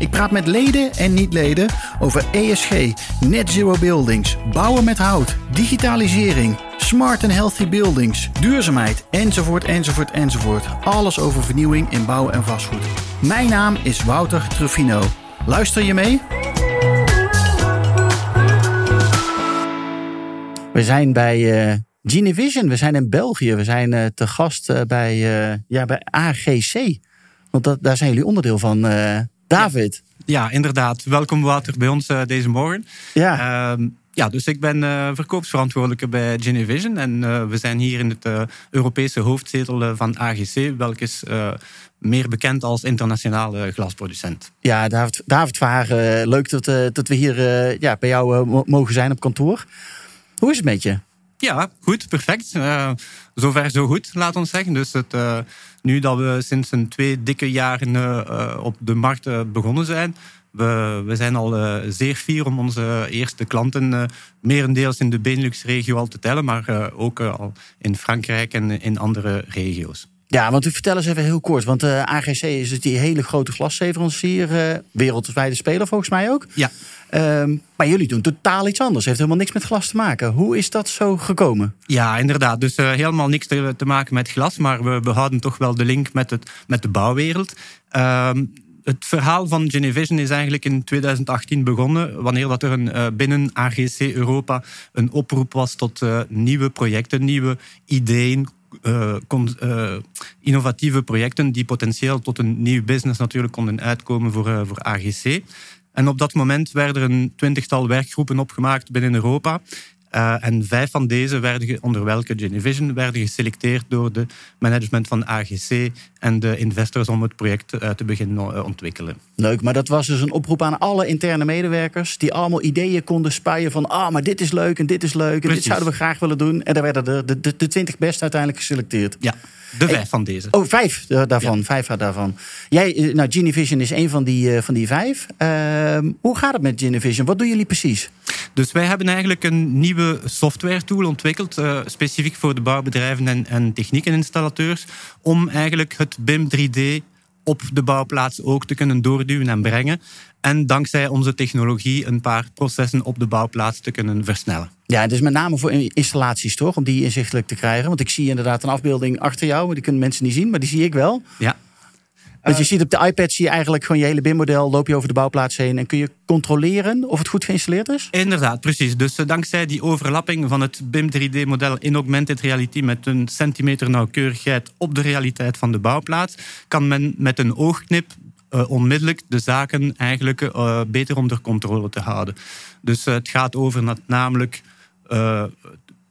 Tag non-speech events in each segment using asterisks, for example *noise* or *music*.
Ik praat met leden en niet-leden over ESG, net zero buildings, bouwen met hout, digitalisering, smart and healthy buildings, duurzaamheid, enzovoort, enzovoort, enzovoort. Alles over vernieuwing in bouw en vastgoed. Mijn naam is Wouter Truffino. Luister je mee? We zijn bij uh, Genevision. We zijn in België. We zijn uh, te gast uh, bij, ja, bij AGC. Want dat, daar zijn jullie onderdeel van, David. Ja, inderdaad. Welkom Wouter bij ons deze morgen. Ja. Ehm, ja, dus ik ben uh, verkoopsverantwoordelijke bij Genevision. En uh, we zijn hier in het Europese hoofdzetel van AGC, welke is meer bekend als internationale glasproducent. Ja, David, David Varen, leuk dat, dat we hier ja, bij jou mogen zijn op kantoor. Hoe is het met je? Ja, goed, perfect. zover zo goed, laat ons zeggen. Dus het, nu dat we sinds een twee dikke jaren op de markt begonnen zijn we, we zijn al zeer fier om onze eerste klanten merendeels in de Benelux-regio al te tellen, maar ook al in Frankrijk en in andere regio's. Ja, want u vertel eens even heel kort. Want AGC is dus die hele grote glasleverancier, wereldwijde speler volgens mij ook. Ja. Um, maar jullie doen totaal iets anders. Heeft helemaal niks met glas te maken. Hoe is dat zo gekomen? Ja, inderdaad. Dus helemaal niks te, te, maken met glas, maar we behouden toch wel de link met, het, met de bouwwereld. Uh, het verhaal van Genevision is eigenlijk in 2018 begonnen, wanneer dat er een, uh, binnen AGC Europa een oproep was tot uh, nieuwe projecten, nieuwe ideeën, uh, kon, innovatieve projecten die potentieel tot een nieuw business natuurlijk konden uitkomen voor, voor AGC. En op dat moment werden er een twintigtal werkgroepen opgemaakt binnen Europa. Uh, en vijf van deze werden, onder welke Genevision, werden geselecteerd door de management van AGC en de investors om het project uh, te beginnen uh, ontwikkelen. Leuk, maar dat was dus een oproep aan alle interne medewerkers die allemaal ideeën konden spuien van ah, maar dit is leuk en dit is leuk en dit zouden we graag willen doen. En daar werden de, de, de, de 20 best uiteindelijk geselecteerd. Ja. De vijf van deze. Oh, vijf daarvan. Ja. Vijf daarvan. Jij, nou, Genevision is een van die, van die vijf. Uh, hoe gaat het met Genevision? Wat doen jullie precies? Dus wij hebben eigenlijk een nieuwe software tool ontwikkeld, uh, specifiek voor de bouwbedrijven en, en techniekeninstallateurs, om eigenlijk het BIM 3D op de bouwplaats ook te kunnen doorduwen en brengen. En dankzij onze technologie een paar processen op de bouwplaats te kunnen versnellen. Ja, dus met name voor installaties toch, om die inzichtelijk te krijgen. Want ik zie inderdaad een afbeelding achter jou, maar die kunnen mensen niet zien, maar die zie ik wel. Ja. Want je ziet op de iPad zie je eigenlijk gewoon je hele BIM-model. Loop je over de bouwplaats heen en kun je controleren of het goed geïnstalleerd is? Inderdaad, precies. Dus uh, dankzij die overlapping van het BIM 3D-model in augmented reality met een centimeter nauwkeurigheid op de realiteit van de bouwplaats, kan men met een oogknip uh, onmiddellijk de zaken eigenlijk uh, beter onder controle te houden. Dus het gaat over namelijk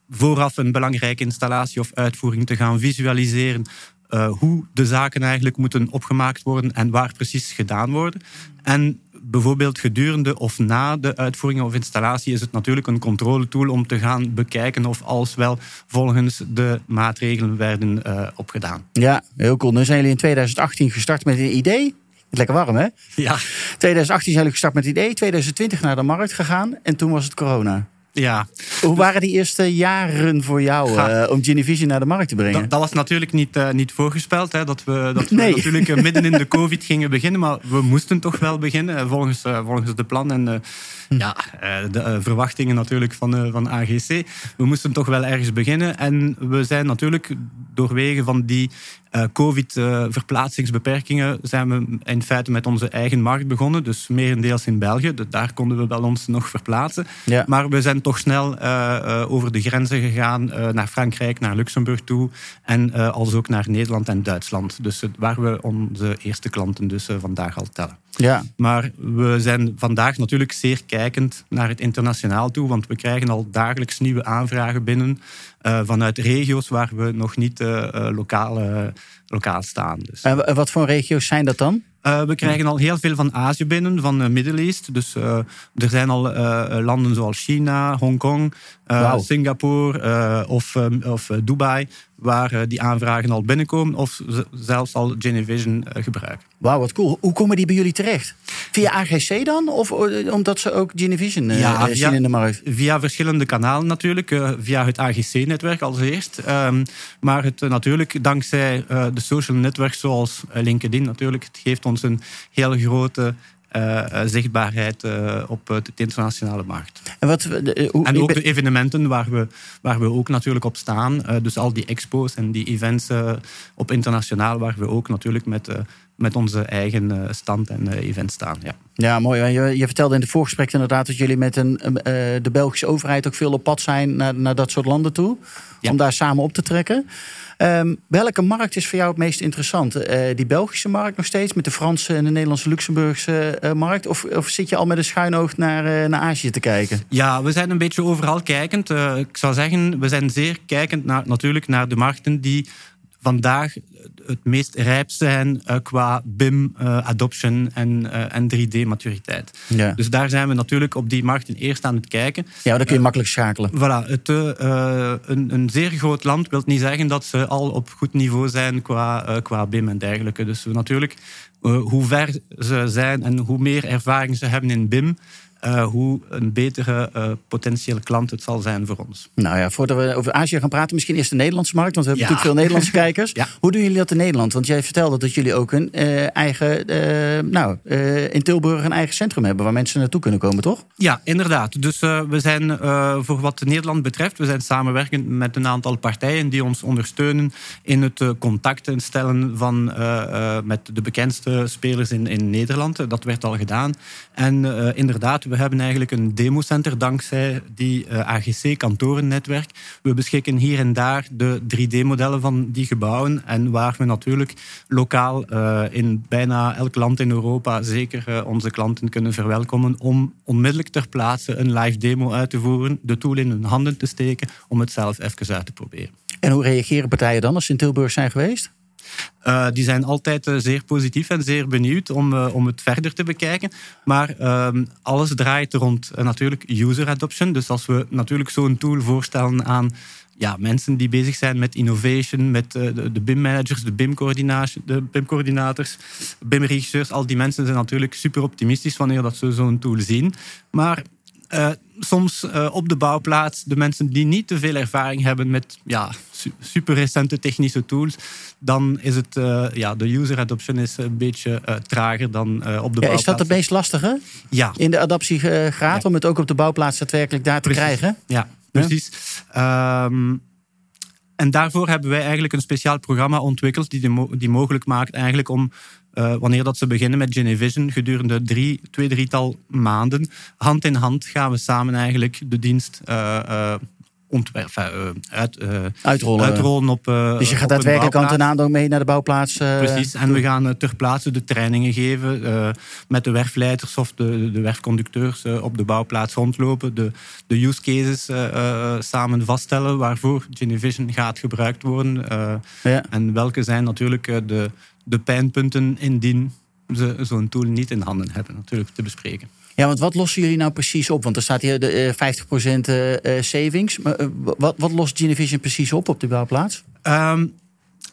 vooraf een belangrijke installatie of uitvoering te gaan visualiseren uh, hoe de zaken eigenlijk moeten opgemaakt worden en waar precies gedaan worden. En bijvoorbeeld gedurende of na de uitvoering of installatie is het natuurlijk een controletool om te gaan bekijken of alles wel volgens de maatregelen werden uh, opgedaan. Ja, heel cool. Nu zijn jullie in 2018 gestart met een idee. Lekker warm, hè? Ja. 2018 zijn jullie gestart met het idee, 2020 naar de markt gegaan en toen was het corona. Ja. Hoe waren die eerste jaren voor jou uh, om Genevision naar de markt te brengen? Dat, dat was natuurlijk niet, uh, niet voorgespeld. Hè, dat we, dat we natuurlijk uh, midden in de COVID gingen beginnen. Maar we moesten toch wel beginnen volgens, volgens de plan. En ja, de verwachtingen natuurlijk van, van AGC. We moesten toch wel ergens beginnen. En we zijn natuurlijk doorwege van die uh, Covid-verplaatsingsbeperkingen zijn we in feite met onze eigen markt begonnen. Dus merendeels in België. Daar konden we wel ons nog verplaatsen. Ja. Maar we zijn toch snel uh, over de grenzen gegaan naar Frankrijk, naar Luxemburg toe. En als ook naar Nederland en Duitsland. Dus waar we onze eerste klanten dus vandaag al tellen. Ja. Maar we zijn vandaag natuurlijk zeer kijkend naar het internationaal toe. Want we krijgen al dagelijks nieuwe aanvragen binnen. Uh, vanuit regio's waar we nog niet uh, uh, lokaal, lokaal staan. Dus. En wat voor regio's zijn dat dan? we krijgen al heel veel van Azië binnen, van de Middle East. Dus er zijn al landen zoals China, Hongkong, Uh, Singapore of, of Dubai, waar die aanvragen al binnenkomen of zelfs al Genevision gebruiken. Wauw, wat cool. Hoe komen die bij jullie terecht? Via AGC dan? Of omdat ze ook Genevision ja, zien in de markt? Via verschillende kanalen natuurlijk. via het AGC-netwerk als eerst. Ehm, maar het, natuurlijk dankzij de social networks zoals LinkedIn natuurlijk. Het geeft ons een heel grote uh, zichtbaarheid uh, op de internationale markt. En, wat, hoe, en ook de evenementen waar we, waar we ook natuurlijk op staan. dus al die expo's en die events op internationaal, waar we ook natuurlijk met, met onze eigen stand en event staan. Ja. Ja, mooi. Je, je, vertelde in het voorgesprek inderdaad dat jullie met een, de Belgische overheid ook veel op pad zijn naar, naar dat soort landen toe. Om daar samen op te trekken. Um, welke markt is voor jou het meest interessant? Die Belgische markt nog steeds, met de Franse en de Nederlandse Luxemburgse uh, markt? Of, of, zit je al met een schuin oog naar, uh, naar Azië te kijken? Ja, we zijn een beetje overal kijkend. ik zou zeggen, we zijn zeer kijkend naar, natuurlijk naar de markten die vandaag het meest rijp zijn uh, qua BIM, uh, adoption en, uh, en 3D-maturiteit. Ja. Dus daar zijn we natuurlijk op die markten eerst aan het kijken. Ja, dan kun je makkelijk schakelen. Voilà, het, een, een zeer groot land wil niet zeggen dat ze al op goed niveau zijn qua, qua BIM en dergelijke. Dus natuurlijk, hoe ver ze zijn en hoe meer ervaring ze hebben in BIM, uh, hoe een betere uh, potentiële klant het zal zijn voor ons. Nou ja, voordat we over Azië gaan praten, misschien eerst de Nederlandse markt, want we hebben natuurlijk veel Nederlandse *laughs* kijkers. Ja. Hoe doen jullie dat in Nederland? Want jij vertelde dat jullie ook een uh, eigen, nou, in Tilburg een eigen centrum hebben waar mensen naartoe kunnen komen, toch? Ja, inderdaad. Dus we zijn voor wat Nederland betreft, we zijn samenwerkend met een aantal partijen die ons ondersteunen in het contacten stellen van, met de bekendste spelers in, in Nederland. Dat werd al gedaan. En inderdaad, we hebben eigenlijk een democenter dankzij die eh, AGC-kantorennetwerk. We beschikken hier en daar de 3D-modellen van die gebouwen. En waar we natuurlijk lokaal uh, in bijna elk land in Europa zeker uh, onze klanten kunnen verwelkomen om onmiddellijk ter plaatse een live demo uit te voeren, de tool in hun handen te steken om het zelf even uit te proberen. En hoe reageren partijen dan als ze in Tilburg zijn geweest? Uh, die zijn altijd uh, zeer positief en zeer benieuwd om, uh, om het verder te bekijken. Maar ehm, alles draait rond natuurlijk user adoption. Dus als we natuurlijk zo'n tool voorstellen aan ja, mensen die bezig zijn met innovation, met de, de BIM-managers, de BIM-coördinators, BIM-regisseurs, al die mensen zijn natuurlijk super optimistisch wanneer dat ze zo'n tool zien. Maar uh, soms uh, op de bouwplaats de mensen die niet te veel ervaring hebben met ja, su super recente technische tools, dan is het, uh, ja, de user adoption is een beetje trager dan op de ja, bouwplaats. Is dat het meest lastige? Ja. In de adoptiegraad, ja. om het ook op de bouwplaats daadwerkelijk daar te krijgen? Ja, precies. Um, en daarvoor hebben wij eigenlijk een speciaal programma ontwikkeld die, mo die mogelijk maakt eigenlijk om uh, wanneer dat ze beginnen met Genevision, gedurende drie, twee, drietal maanden, hand in hand gaan we samen eigenlijk de dienst uh, uh, ontwerpen, uit, uitrollen. uitrollen op. dus je gaat daadwerkelijk hand in hand mee naar de bouwplaats. Precies, en we gaan ter plaatse de trainingen geven met de werfleiders of de, de werfconducteurs op de bouwplaats rondlopen, de, de use cases samen vaststellen waarvoor Genevision gaat gebruikt worden. Ja. En welke zijn natuurlijk de de pijnpunten indien ze zo'n tool niet in handen hebben, natuurlijk te bespreken. Ja, want wat lossen jullie nou precies op? Want er staat hier de 50% uh, eh, eh, savings. Maar, wat, wat lost Genevision precies op op de bouwplaats? Um,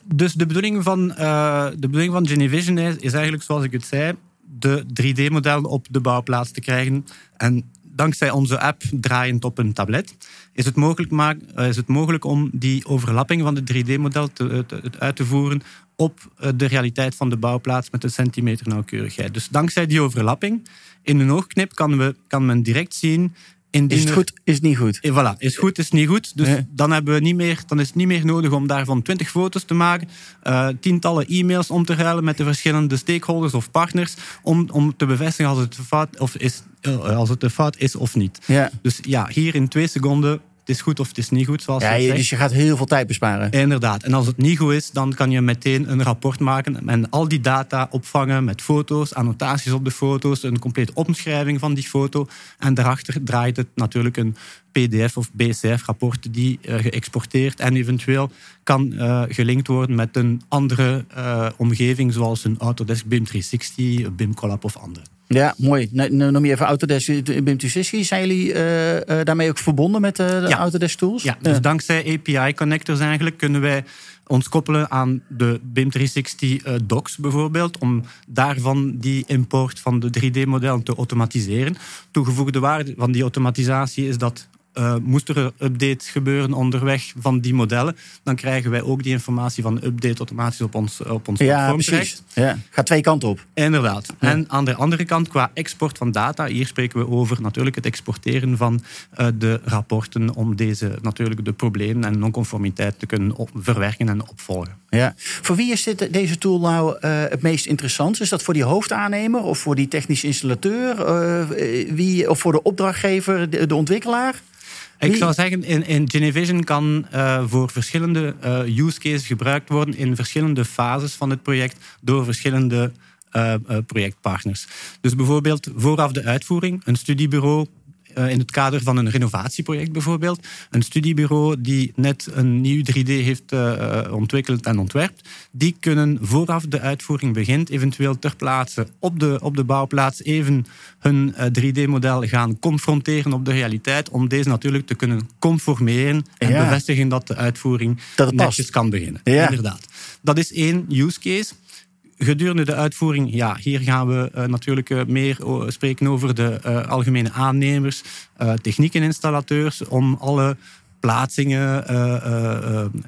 dus de bedoeling van, uh, de bedoeling van Genevision is, is eigenlijk, zoals ik het zei, de 3D-modellen op de bouwplaats te krijgen. En dankzij onze app draaiend op een tablet is het mogelijk, maak, is het mogelijk om die overlapping van de 3D-model te, te, uit te voeren op eh, de realiteit van de bouwplaats met een centimeter nauwkeurigheid. Dus dankzij die overlapping, in een oogknip kan, we, kan men direct zien is het goed, is het niet goed? Eh, voilà, is goed, is niet goed. Dus dan, hebben we niet meer, dan is het niet meer nodig om daarvan twintig foto's te maken, uh, tientallen e-mails om te ruilen met de verschillende stakeholders of partners, om, om te bevestigen als het, fout, of is, als het een fout is of niet. Ja. Dus ja, hier in twee seconden het is goed of het is niet goed. Zoals ja, je, dus je gaat heel veel tijd besparen. Inderdaad. En als het niet goed is, dan kan je meteen een rapport maken en al die data opvangen met foto's, annotaties op de foto's, een complete omschrijving van die foto. En daarachter draait het natuurlijk een PDF of BCF-rapport die uh, geëxporteerd en eventueel kan uh, gelinkt worden met een andere uh, omgeving, zoals een Autodesk BIM 360, BIM Collab of andere. Ja, mooi. noem je even Autodesk BIM 360. Zijn jullie uh, daarmee ook verbonden met de ja. Autodesk tools? Ja, dus dankzij API connectors eigenlijk kunnen wij ons koppelen aan de BIM 360 docs bijvoorbeeld, om daarvan die import van de 3D-modellen te automatiseren. Toegevoegde waarde van die automatisatie is dat uh, moest er een update gebeuren onderweg van die modellen, dan krijgen wij ook die informatie van de update automatisch op ons, op ons ja, precies. Ja, gaat twee kanten op. Inderdaad. En aan de andere kant, qua export van data, hier spreken we over natuurlijk het exporteren van uh, de rapporten om deze natuurlijk de problemen en non-conformiteit te kunnen op, verwerken en opvolgen. Ja. Voor wie is dit, deze tool nou uh, het meest interessant? Is dat voor die hoofdaannemer of voor die technische installateur? wie, of voor de opdrachtgever, de, de ontwikkelaar? Ik zou zeggen, in, in Genevision kan uh, voor verschillende uh, use cases gebruikt worden in verschillende fases van het project door verschillende uh, projectpartners. Dus bijvoorbeeld vooraf de uitvoering, een studiebureau eh, in het kader van een renovatieproject bijvoorbeeld. Een studiebureau die net een nieuw 3D heeft eh, eh, ontwikkeld en ontwerpt. Die kunnen vooraf de uitvoering begint, eventueel ter plaatse op de, op de bouwplaats even hun 3D-model gaan confronteren op de realiteit. Om deze natuurlijk te kunnen conformeren en bevestigen dat de uitvoering dat netjes kan beginnen. Ja. Inderdaad. Dat is één use case gedurende de uitvoering, ja, hier gaan we uh, natuurlijk uh, meer spreken over de uh, algemene aannemers, techniekeninstallateurs, om alle plaatsingen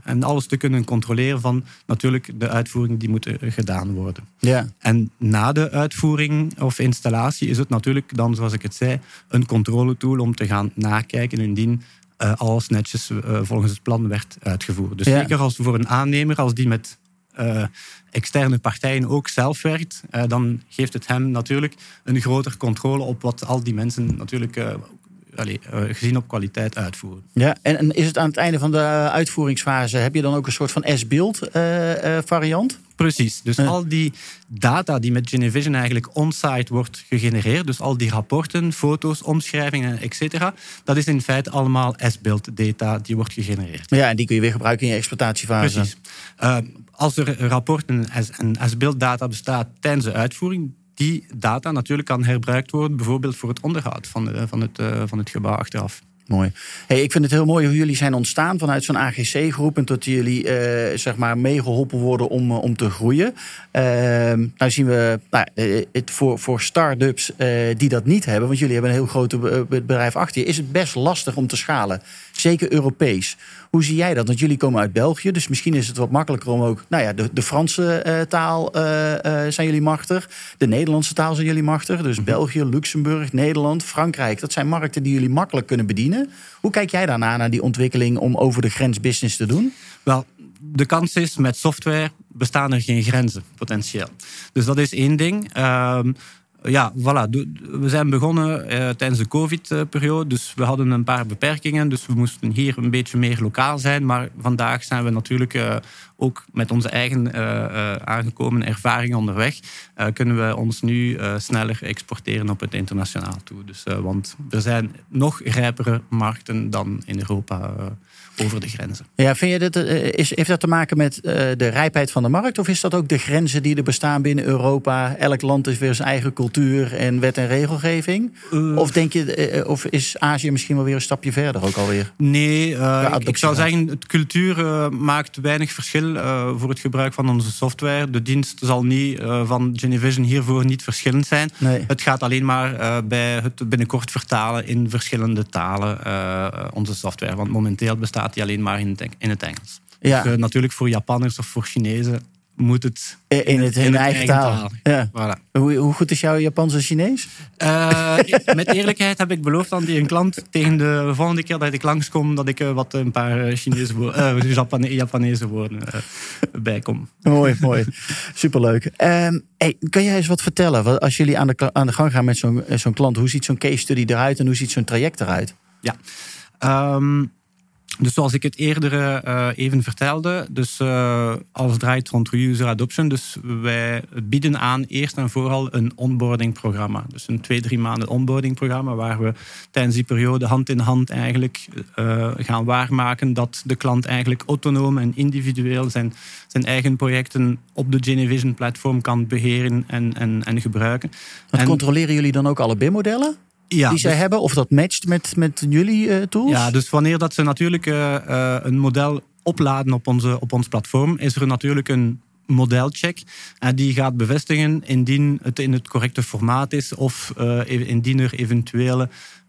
en alles te kunnen controleren van natuurlijk de uitvoering die moeten gedaan worden. Ja. En na de uitvoering of installatie is het natuurlijk dan, zoals ik het zei, een controletool om te gaan nakijken indien alles netjes volgens het plan werd uitgevoerd. Dus zeker als voor een aannemer, als die met uh, externe partijen ook zelf werkt, uh, dan geeft het hem natuurlijk een grotere controle op wat al die mensen natuurlijk uh, allee, gezien op kwaliteit uitvoeren. Ja, en, en, is het aan het einde van de uitvoeringsfase, heb je dan ook een soort van S-beeld variant? Precies. Dus al die data die met Genevision eigenlijk on-site wordt gegenereerd, dus al die rapporten, foto's, omschrijvingen, etc., dat is in feite allemaal S-beeld data die wordt gegenereerd. Ja, en die kun je weer gebruiken in je exploitatiefase. Precies als er rapporten en als beelddata bestaat tijdens de uitvoering, die data natuurlijk kan herbruikt worden, bijvoorbeeld voor het onderhoud van, van, het, eh, van het gebouw achteraf. Mooi. Hey, ik vind het heel mooi hoe jullie zijn ontstaan vanuit zo'n AGC-groep en tot jullie uh, zeg maar meegeholpen worden om, eh, om te groeien. Uh, nou zien we nou, het voor, voor start-ups die dat niet hebben, want jullie hebben een heel groot bedrijf achter je, is het best lastig om te schalen. Zeker Europees. Hoe zie jij dat? Want jullie komen uit België, dus misschien is het wat makkelijker om ook. Nou ja, de, de Franse uh, taal uh, uh, zijn jullie machtig. De Nederlandse taal zijn jullie machtig. Dus mhm. België, Luxemburg, Nederland, Frankrijk. Dat zijn markten die jullie makkelijk kunnen bedienen. Hoe kijk jij daarna naar die ontwikkeling om over de grens business te doen? Wel, de kans is met software bestaan er geen grenzen potentieel. Dus dat is één ding. Ehm, ja, voilà. We zijn begonnen eh, tijdens de COVID-periode. Dus we hadden een paar beperkingen. Dus we moesten hier een beetje meer lokaal zijn. Maar vandaag zijn we natuurlijk uh, ook met onze eigen uh, aangekomen ervaring onderweg. kunnen we ons nu sneller exporteren op het internationaal toe. Dus, want er zijn nog rijpere markten dan in Europa over de grenzen. Ja, vind je dat, eh, is, heeft dat te maken met uh, de rijpheid van de markt? Of is dat ook de grenzen die er bestaan binnen Europa? Elk land is weer zijn eigen cultuur en wet en regelgeving? Uh, of denk je, of is Azië misschien wel weer een stapje verder ook alweer? Nee, ik, ik, zou zeggen, het cultuur maakt weinig verschil voor het gebruik van onze software. De dienst zal niet van Genevision hiervoor niet verschillend zijn. Nee. Het gaat alleen maar bij het binnenkort vertalen in verschillende talen onze software. Want momenteel bestaat die alleen maar in het, in het Engels. Ja. Dus, natuurlijk voor Japanners of voor Chinezen moet het in, het, in, eigen, taal. Ja. Voilà. Hoe, hoe, goed is jouw Japans en Chinees? Uh, met eerlijkheid heb ik beloofd aan die een klant tegen de volgende keer dat ik langskom dat ik uh, wat een paar Chinese woorden, uh, Japane Japanese woorden bijkom. Mooi, mooi. Superleuk. Um, hey, kan jij eens wat vertellen? Als jullie aan de, aan de gang gaan met zo'n zo'n klant, hoe ziet zo'n case study eruit en hoe ziet zo'n traject eruit? Ja. Um, Dus zoals ik het eerder uh, even vertelde, dus uh, alles draait rond user adoption. Dus wij bieden aan eerst en vooral een onboarding-programma. Dus een twee, drie maanden onboarding-programma waar we tijdens die periode hand in hand eigenlijk uh, gaan waarmaken dat de klant eigenlijk autonoom en individueel zijn, zijn eigen projecten op de Genevision-platform kan beheren en, en, en gebruiken. en, controleren jullie dan ook alle BIM-modellen? Ja, die zij dus- hebben? Of dat matcht met, met jullie uh, tools? Ja, dus wanneer dat ze natuurlijk uh, uh, een model opladen op, onze, op ons platform, is er natuurlijk een modelcheck. En die gaat bevestigen indien het in het correcte formaat is of indien er eventuele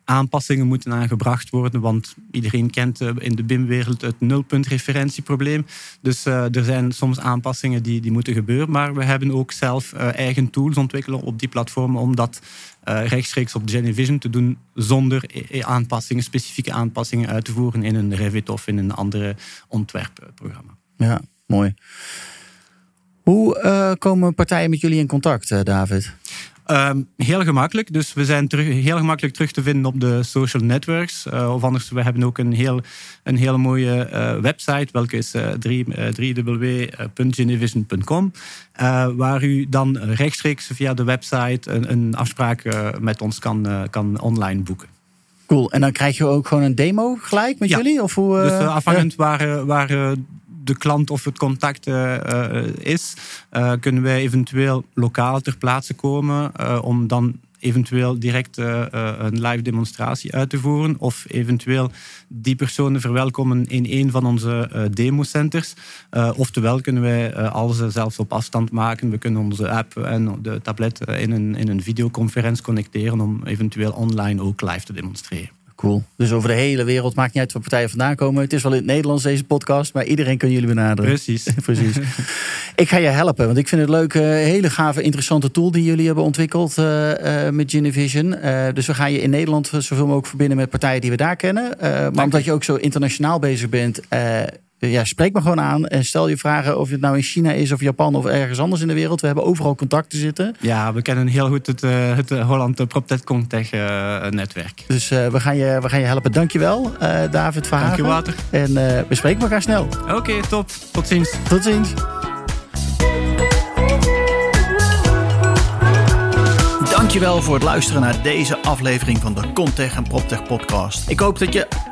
aanpassingen moeten aangebracht worden. Want iedereen kent in de BIM-wereld het nulpuntreferentieprobleem. Dus er zijn soms aanpassingen die, die moeten gebeuren. Maar we hebben ook zelf eigen tools ontwikkelen op die platformen om dat rechtstreeks op Genevision te doen zonder aanpassingen, specifieke aanpassingen uit te voeren in een Revit of in een andere ontwerpprogramma. Ja, mooi. Hoe komen partijen met jullie in contact, David? Um, heel gemakkelijk. Dus we zijn terug, heel gemakkelijk terug te vinden op de social networks. Uh, of anders, we hebben ook een, heel, een hele mooie uh, website, welke is uh, 3w.genevision.com. waar u dan rechtstreeks via de website een, een afspraak met ons kan, kan online boeken. Cool. En dan krijg je ook gewoon een demo gelijk met jullie? Of hoe, dus afhankelijk waar, waar de klant of het contact uh, is, uh, kunnen wij eventueel lokaal ter plaatse komen om dan eventueel direct een live demonstratie uit te voeren of eventueel die personen verwelkomen in een van onze democenters. oftewel kunnen wij alles zelfs op afstand maken. We kunnen onze app en de tablet in een, in een videoconferentie connecteren om eventueel online ook live te demonstreren. Cool. Dus over de hele wereld, maakt niet uit waar partijen vandaan komen. Het is wel in het Nederlands deze podcast, maar iedereen kan jullie benaderen. Precies. *laughs* Precies. ik ga je helpen, want ik vind het leuk. Een hele gave, interessante tool die jullie hebben ontwikkeld uh, uh, met Genevision. Uh, dus we gaan je in Nederland zoveel mogelijk verbinden met partijen die we daar kennen. maar omdat je ook zo internationaal bezig bent, ja, spreek me gewoon aan en stel je vragen of het nou in China is of Japan of ergens anders in de wereld. We hebben overal contacten zitten. Ja, we kennen heel goed het, uh, het Holland PropTech Comtech uh, netwerk. Dus uh, we, gaan je, we gaan je helpen. Dankjewel, David Verhagen. Dank je, Water. En we spreken elkaar snel. Oké, okay, top. Tot ziens. Tot ziens. Dankjewel voor het luisteren naar deze aflevering van de Contech en PropTech podcast. Ik hoop dat je